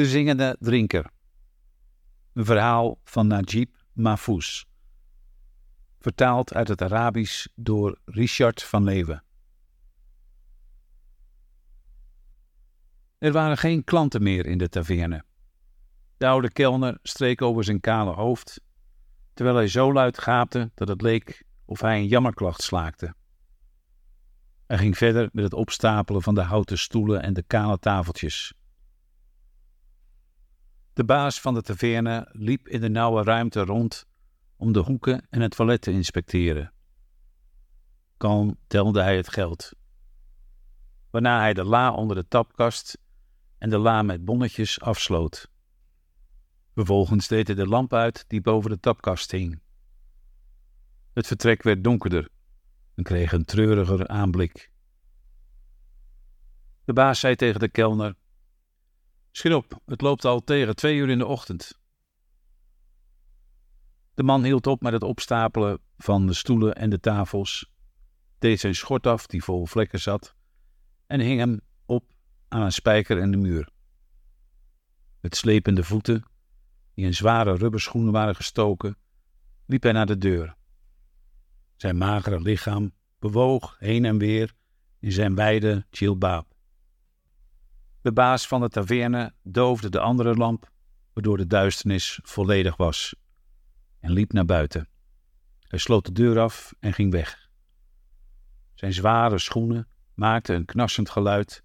De zingende drinker. Een verhaal van Najib Mahfouz. Vertaald uit het Arabisch door Richard van Leeuwen. Er waren geen klanten meer in de taverne. De oude kelner streek over zijn kale hoofd, terwijl hij zo luid gaapte dat het leek of hij een jammerklacht slaakte. Hij ging verder met het opstapelen van de houten stoelen en de kale tafeltjes. De baas van de taverne liep in de nauwe ruimte rond om de hoeken en het toilet te inspecteren. Kalm telde hij het geld. Waarna hij de la onder de tapkast en de la met bonnetjes afsloot. Vervolgens deed hij de lamp uit die boven de tapkast hing. Het vertrek werd donkerder en kreeg een treuriger aanblik. De baas zei tegen de kelner: Schiet op, het loopt al tegen twee uur in de ochtend. De man hield op met het opstapelen van de stoelen en de tafels, deed zijn schort af die vol vlekken zat, en hing hem op aan een spijker in de muur. Met slepende voeten, die in zware rubberschoenen waren gestoken, liep hij naar de deur. Zijn magere lichaam bewoog heen en weer in zijn wijde chilbaab. De baas van de taverne doofde de andere lamp, waardoor de duisternis volledig was, en liep naar buiten. Hij sloot de deur af en ging weg. Zijn zware schoenen maakten een knarsend geluid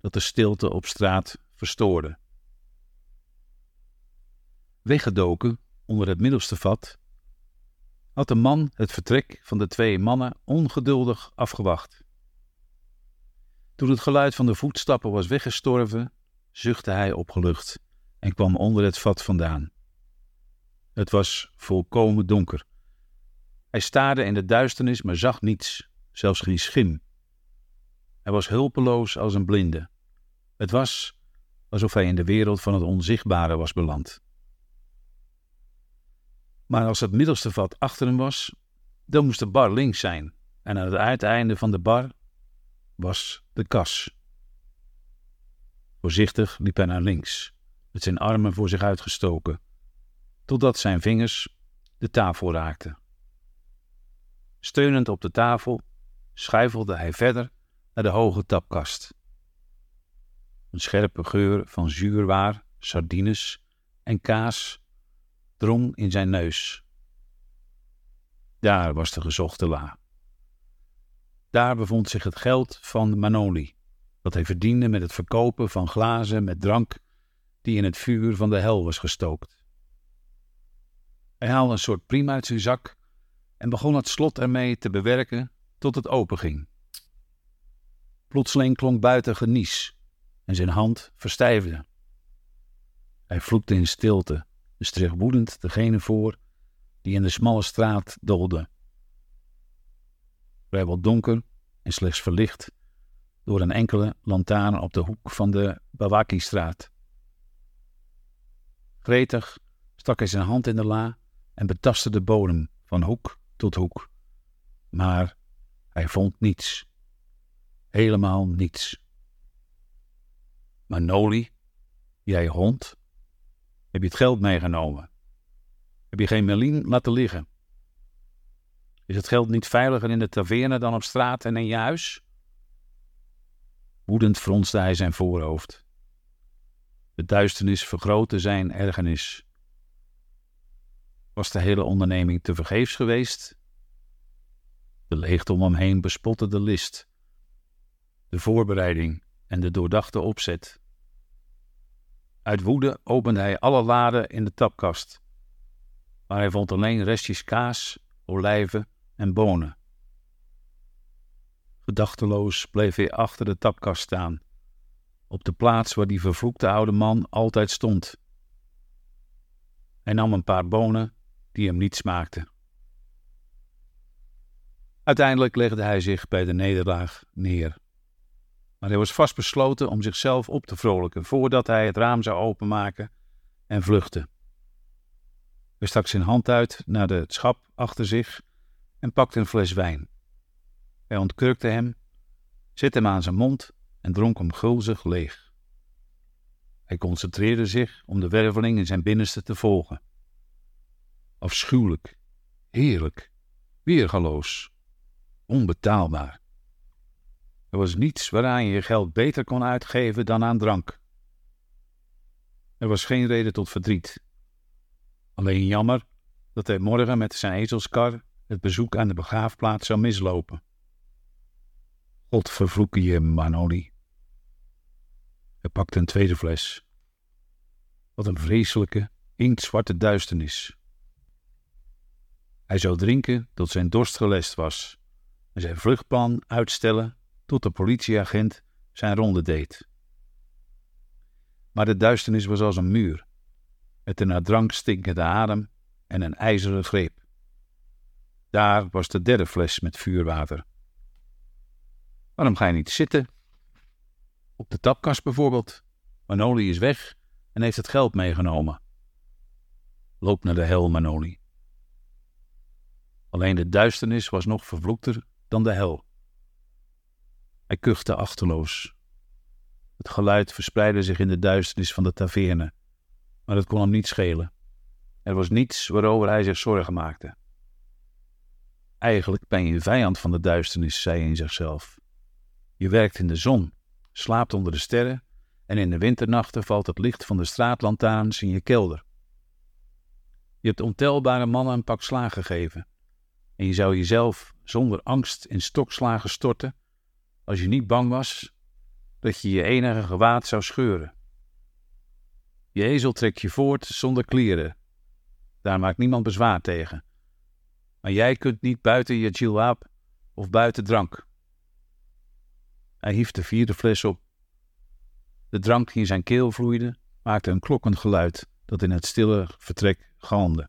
dat de stilte op straat verstoorde. Weggedoken onder het middelste vat had de man het vertrek van de twee mannen ongeduldig afgewacht. Toen het geluid van de voetstappen was weggestorven, zuchtte hij opgelucht en kwam onder het vat vandaan. Het was volkomen donker. Hij staarde in de duisternis, maar zag niets, zelfs geen schim. Hij was hulpeloos als een blinde. Het was alsof hij in de wereld van het onzichtbare was beland. Maar als het middelste vat achter hem was, dan moest de bar links zijn en aan het uiteinde van de bar was de kas. Voorzichtig liep hij naar links, met zijn armen voor zich uitgestoken, totdat zijn vingers de tafel raakten. Steunend op de tafel schuifelde hij verder naar de hoge tapkast. Een scherpe geur van zuurwaar, sardines en kaas drong in zijn neus. Daar was de gezochte la. Daar bevond zich het geld van Manoli, dat hij verdiende met het verkopen van glazen met drank die in het vuur van de hel was gestookt. Hij haalde een soort priem uit zijn zak en begon het slot ermee te bewerken tot het openging. Plotseling klonk buiten genies en zijn hand verstijfde. Hij vloekte in stilte en woedend degene voor die in de smalle straat dolde vrijwel donker en slechts verlicht door een enkele lantaarn op de hoek van de Bawaki-straat. Gretig stak hij zijn hand in de la en betastte de bodem van hoek tot hoek. Maar hij vond niets. Helemaal niets. Manoli, jij hond, heb je het geld meegenomen? Heb je geen melien laten liggen? Is het geld niet veiliger in de taverne dan op straat en in je huis? Woedend fronste hij zijn voorhoofd. De duisternis vergrootte zijn ergernis. Was de hele onderneming te vergeefs geweest? De leegte om hem heen bespotte de list, de voorbereiding en de doordachte opzet. Uit woede opende hij alle laden in de tapkast, maar hij vond alleen restjes kaas, olijven en bonen. Gedachteloos bleef hij achter de tapkast staan, op de plaats waar die vervloekte oude man altijd stond. Hij nam een paar bonen die hem niet smaakten. Uiteindelijk legde hij zich bij de nederlaag neer. Maar hij was vastbesloten om zichzelf op te vrolijken voordat hij het raam zou openmaken en vluchten. Hij stak zijn hand uit naar de schap achter zich en pakte een fles wijn. Hij ontkurkte hem, zette hem aan zijn mond en dronk hem gulzig leeg. Hij concentreerde zich om de werveling in zijn binnenste te volgen. Afschuwelijk, heerlijk, weergaloos, onbetaalbaar. Er was niets waaraan je je geld beter kon uitgeven dan aan drank. Er was geen reden tot verdriet. Alleen jammer dat hij morgen met zijn ezelskar het bezoek aan de begraafplaats zou mislopen. God vervloeken je, Manoli. Hij pakte een tweede fles. Wat een vreselijke, inktzwarte duisternis. Hij zou drinken tot zijn dorst gelest was en zijn vluchtplan uitstellen tot de politieagent zijn ronde deed. Maar de duisternis was als een muur, met een naar drank stinkende adem en een ijzeren greep. Daar was de derde fles met vuurwater. Waarom ga je niet zitten? Op de tapkast bijvoorbeeld. Manoli is weg en heeft het geld meegenomen. Loop naar de hel, Manoli. Alleen de duisternis was nog vervloekter dan de hel. Hij kuchte achterloos. Het geluid verspreidde zich in de duisternis van de taverne, maar het kon hem niet schelen. Er was niets waarover hij zich zorgen maakte. Eigenlijk ben je een vijand van de duisternis, zei hij in zichzelf. Je werkt in de zon, slaapt onder de sterren en in de winternachten valt het licht van de straatlantaarns in je kelder. Je hebt ontelbare mannen een pak slaag gegeven en je zou jezelf zonder angst in stokslagen storten als je niet bang was dat je je enige gewaad zou scheuren. Je ezel trekt je voort zonder klieren. Daar maakt niemand bezwaar tegen. Maar jij kunt niet buiten je jilwaap of buiten drank. Hij hief de vierde fles op. De drank die in zijn keel vloeide maakte een klokkend geluid dat in het stille vertrek galmde.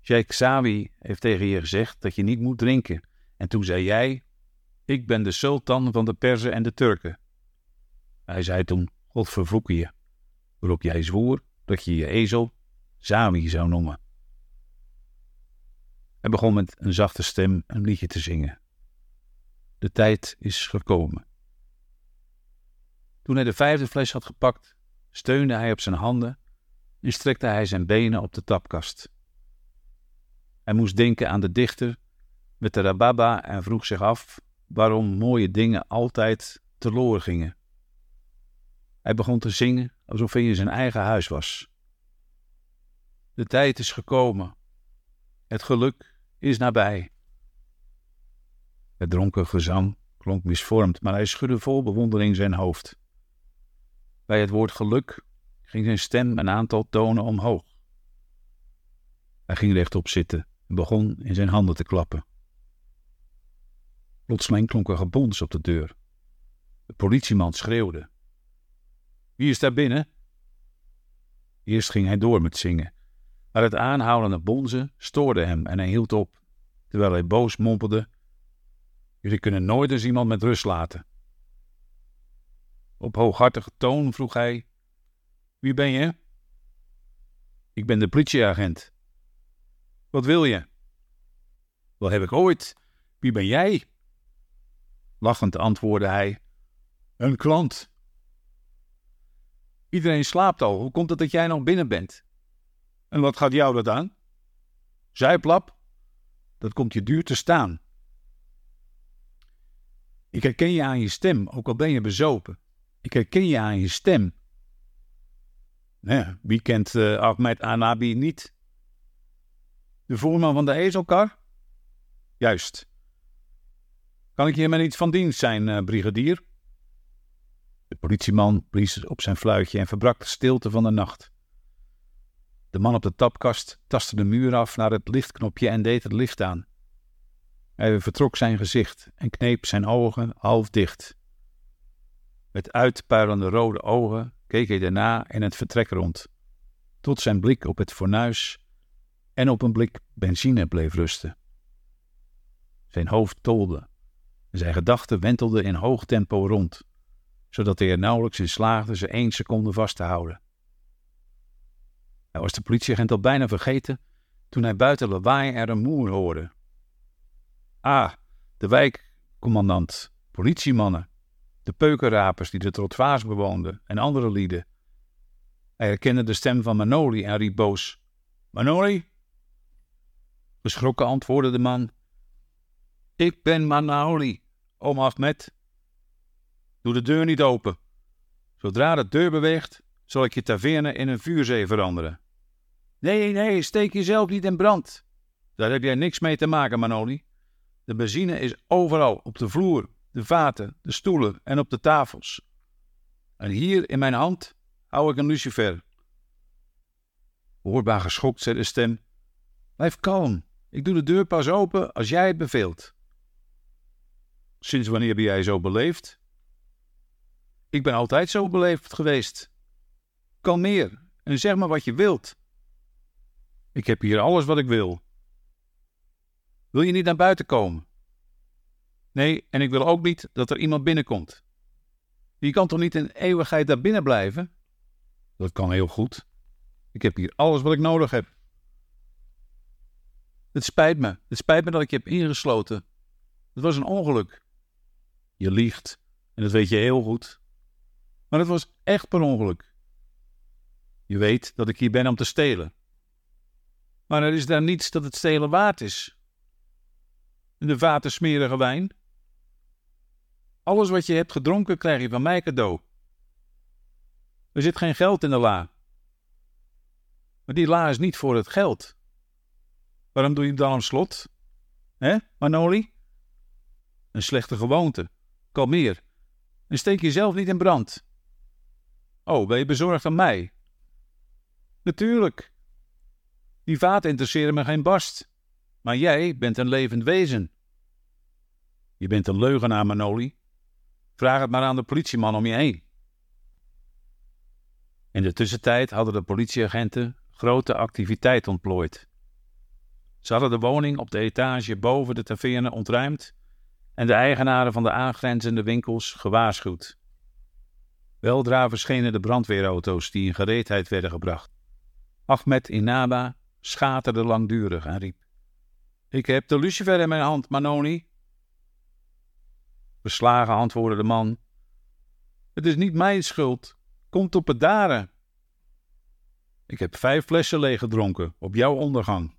Sheikh Sawi heeft tegen je gezegd dat je niet moet drinken. En toen zei jij: Ik ben de sultan van de Perzen en de Turken. Hij zei toen: God vervloeken je. Waarop jij zwoer dat je je ezel Sawi zou noemen. Begon met een zachte stem een liedje te zingen. De tijd is gekomen. Toen hij de vijfde fles had gepakt, steunde hij op zijn handen en strekte hij zijn benen op de tapkast. Hij moest denken aan de dichter met de rababa en vroeg zich af waarom mooie dingen altijd teloor gingen. Hij begon te zingen alsof hij in zijn eigen huis was. De tijd is gekomen. Het geluk is nabij. Het dronken gezang klonk misvormd, maar hij schudde vol bewondering zijn hoofd. Bij het woord geluk ging zijn stem een aantal tonen omhoog. Hij ging rechtop zitten en begon in zijn handen te klappen. Plotseling klonk er gebons op de deur. De politieman schreeuwde. Wie is daar binnen? Eerst ging hij door met zingen, maar het aanhoudende bonzen stoorde hem en hij hield op, terwijl hij boos mompelde: Jullie kunnen nooit eens iemand met rust laten. Op hooghartige toon vroeg hij: Wie ben je? Ik ben de politieagent. Wat wil je? Wel heb ik ooit. Wie ben jij? Lachend antwoordde hij: Een klant. Iedereen slaapt al. Hoe komt het dat jij nog binnen bent? En wat gaat jou dat aan? Zijplap? Dat komt je duur te staan. Ik herken je aan je stem, ook al ben je bezopen. Ik herken je aan je stem. Nou wie kent uh, Ahmed Anabi niet? De voerman van de ezelkar? Juist. Kan ik hier met iets van dienst zijn, uh, brigadier? De politieman blies op zijn fluitje en verbrak de stilte van de nacht. De man op de tapkast tastte de muur af naar het lichtknopje en deed het licht aan. Hij vertrok zijn gezicht en kneep zijn ogen half dicht. Met uitpuilende rode ogen keek hij daarna in het vertrek rond, tot zijn blik op het fornuis en op een blik benzine bleef rusten. Zijn hoofd tolde en zijn gedachten wentelden in hoog tempo rond, zodat hij er nauwelijks in slaagde ze één seconde vast te houden. Was de politieagent al bijna vergeten toen hij buiten lawaai er een moer hoorde. Ah, de wijkcommandant, politiemannen. de peukenrapers die de trottoirs bewoonden en andere lieden. Hij herkende de stem van Manoli en riep boos: Manoli? Geschrokken antwoordde de man: Ik ben Manoli, oom Ahmed. Doe de deur niet open. Zodra de deur beweegt, zal ik je taverne in een vuurzee veranderen. Nee, nee, steek jezelf niet in brand. Daar heb jij niks mee te maken, Manoli. De benzine is overal, op de vloer, de vaten, de stoelen en op de tafels. En hier in mijn hand hou ik een lucifer. Hoorbaar geschokt zei de stem: Blijf kalm, ik doe de deur pas open als jij het beveelt. Sinds wanneer ben jij zo beleefd? Ik ben altijd zo beleefd geweest. Kalmeer en zeg maar wat je wilt. Ik heb hier alles wat ik wil. Wil je niet naar buiten komen? Nee, en ik wil ook niet dat er iemand binnenkomt. Je kan toch niet in eeuwigheid daar binnen blijven? Dat kan heel goed. Ik heb hier alles wat ik nodig heb. Het spijt me. Het spijt me dat ik je heb ingesloten. Het was een ongeluk. Je liegt. En dat weet je heel goed. Maar het was echt per ongeluk. Je weet dat ik hier ben om te stelen. Maar er is daar niets dat het stelen waard is. De vaten smerige wijn. Alles wat je hebt gedronken krijg je van mij cadeau. Er zit geen geld in de la. Maar die la is niet voor het geld. Waarom doe je hem dan op slot? Hé, Manoli? Een slechte gewoonte. Kalmeer. En steek jezelf niet in brand. Oh, ben je bezorgd aan mij? Natuurlijk. Die vaten interesseren me geen barst. Maar jij bent een levend wezen. Je bent een leugenaar, Manoli. Vraag het maar aan de politieman om je heen. In de tussentijd hadden de politieagenten grote activiteit ontplooid. Ze hadden de woning op de etage boven de taverne ontruimd en de eigenaren van de aangrenzende winkels gewaarschuwd. Weldra verschenen de brandweerauto's die in gereedheid werden gebracht. Ahmed Inaba schaterde langdurig en riep: Ik heb de lucifer in mijn hand, Manoni. Beslagen antwoordde de man: Het is niet mijn schuld. Komt op het daren. Ik heb vijf flessen leeg gedronken op jouw ondergang.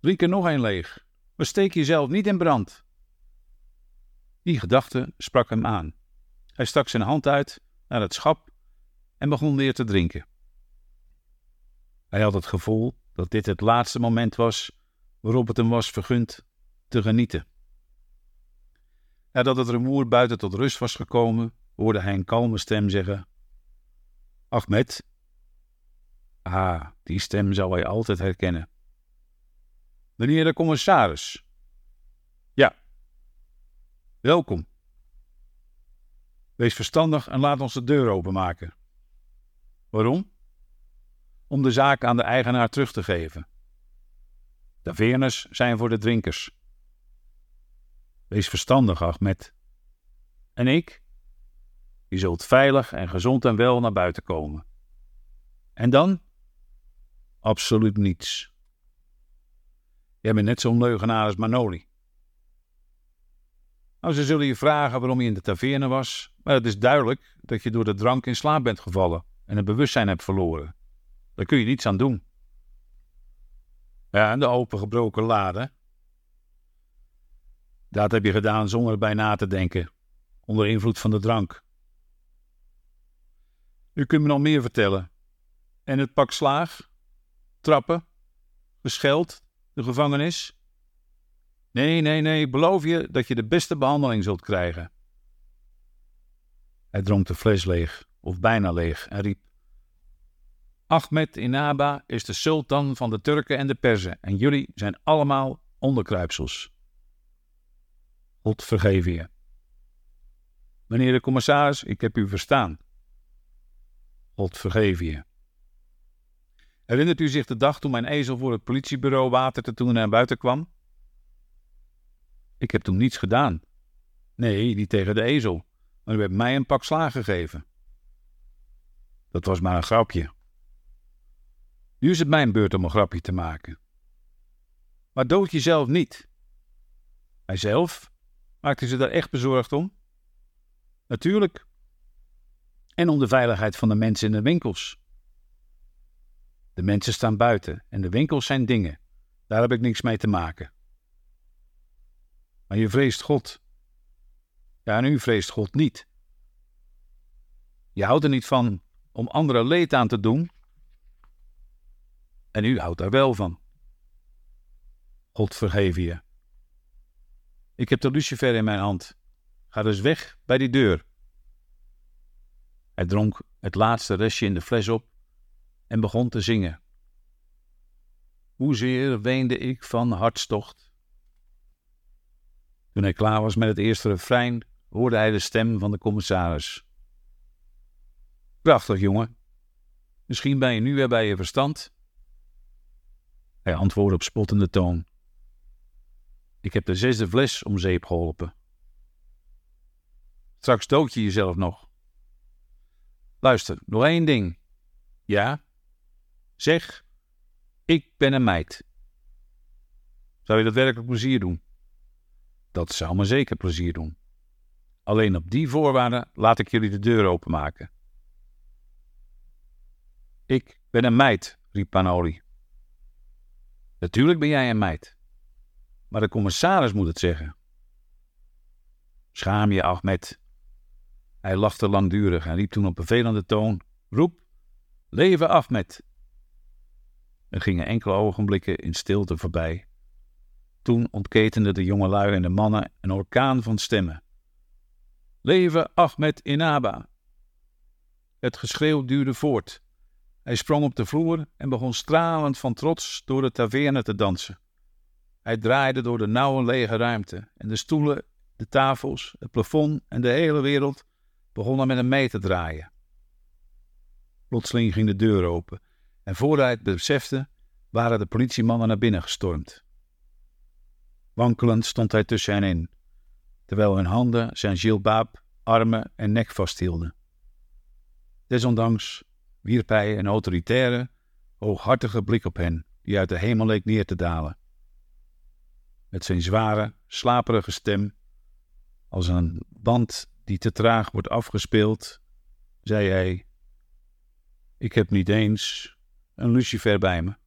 Drink er nog een leeg, maar steek jezelf niet in brand. Die gedachte sprak hem aan. Hij stak zijn hand uit naar het schap en begon weer te drinken. Hij had het gevoel dat dit het laatste moment was waarop het hem was vergund te genieten. Nadat het rumoer buiten tot rust was gekomen, hoorde hij een kalme stem zeggen: Ahmed. Ah, die stem zou hij altijd herkennen. Meneer de commissaris. Ja. Welkom. Wees verstandig en laat ons de deur openmaken. Waarom? Om de zaak aan de eigenaar terug te geven. De veernes zijn voor de drinkers. Wees verstandig, Ahmed. En ik? Je zult veilig en gezond en wel naar buiten komen. En dan? Absoluut niets. Jij bent net zo'n leugenaar als Manoli. Nou, ze zullen je vragen waarom je in de taverne was, maar het is duidelijk dat je door de drank in slaap bent gevallen en het bewustzijn hebt verloren. Daar kun je niets aan doen. Ja, en de opengebroken lade. Dat heb je gedaan zonder erbij na te denken, onder invloed van de drank. U kunt me nog meer vertellen. En het pak slaag? Trappen? Gescheld? De gevangenis? Nee, nee, nee, beloof je dat je de beste behandeling zult krijgen. Hij dronk de fles leeg, of bijna leeg, en riep: Ahmed Inaba is de sultan van de Turken en de Perzen, en jullie zijn allemaal onderkruipsels. God vergeven je. Meneer de commissaris, ik heb u verstaan. God vergeven je. Herinnert u zich de dag toen mijn ezel voor het politiebureau waterde toen hij naar buiten kwam? Ik heb toen niets gedaan. Nee, niet tegen de ezel, maar u hebt mij een pak slaag gegeven. Dat was maar een grapje. Nu is het mijn beurt om een grapje te maken. Maar dood jezelf niet. Hij zelf? Maakte ze daar echt bezorgd om? Natuurlijk. En om de veiligheid van de mensen in de winkels. De mensen staan buiten en de winkels zijn dingen. Daar heb ik niks mee te maken. Maar je vreest God. Ja, en u vreest God niet. Je houdt er niet van om anderen leed aan te doen. En u houdt daar wel van. God vergeven je. Ik heb de lucifer in mijn hand. Ga dus weg bij die deur. Hij dronk het laatste restje in de fles op en begon te zingen. Hoezeer weende ik van hartstocht. Toen hij klaar was met het eerste refrein, hoorde hij de stem van de commissaris. Prachtig, jongen. Misschien ben je nu weer bij je verstand. Hij antwoordde op spottende toon. Ik heb de zesde fles om zeep geholpen. Straks dood je jezelf nog. Luister, nog één ding. Ja? Zeg, ik ben een meid. Zou je dat werkelijk plezier doen? Dat zou me zeker plezier doen. Alleen op die voorwaarden laat ik jullie de deur openmaken. Ik ben een meid, riep Panoli. Natuurlijk ben jij een meid. Maar de commissaris moet het zeggen. Schaam je, Ahmed. Hij lachte langdurig en riep toen op bevelende toon: Roep, leven Ahmed. Er gingen enkele ogenblikken in stilte voorbij. Toen ontketenden de jongelui en de mannen een orkaan van stemmen. Leven Ahmed Inaba! Het geschreeuw duurde voort. Hij sprong op de vloer en begon stralend van trots door de taverne te dansen. Hij draaide door de nauwe lege ruimte en de stoelen, de tafels, het plafond en de hele wereld begonnen met hem mee te draaien. Plotseling ging de deur open en voordat hij het besefte, waren de politiemannen naar binnen gestormd. Wankelend stond hij tussen hen in, terwijl hun handen zijn jilbaab, armen en nek vasthielden. Desondanks wierp hij een autoritaire, hooghartige blik op hen, die uit de hemel leek neer te dalen. Met zijn zware, slaperige stem, als een band die te traag wordt afgespeeld, zei hij: Ik heb niet eens een lucifer bij me.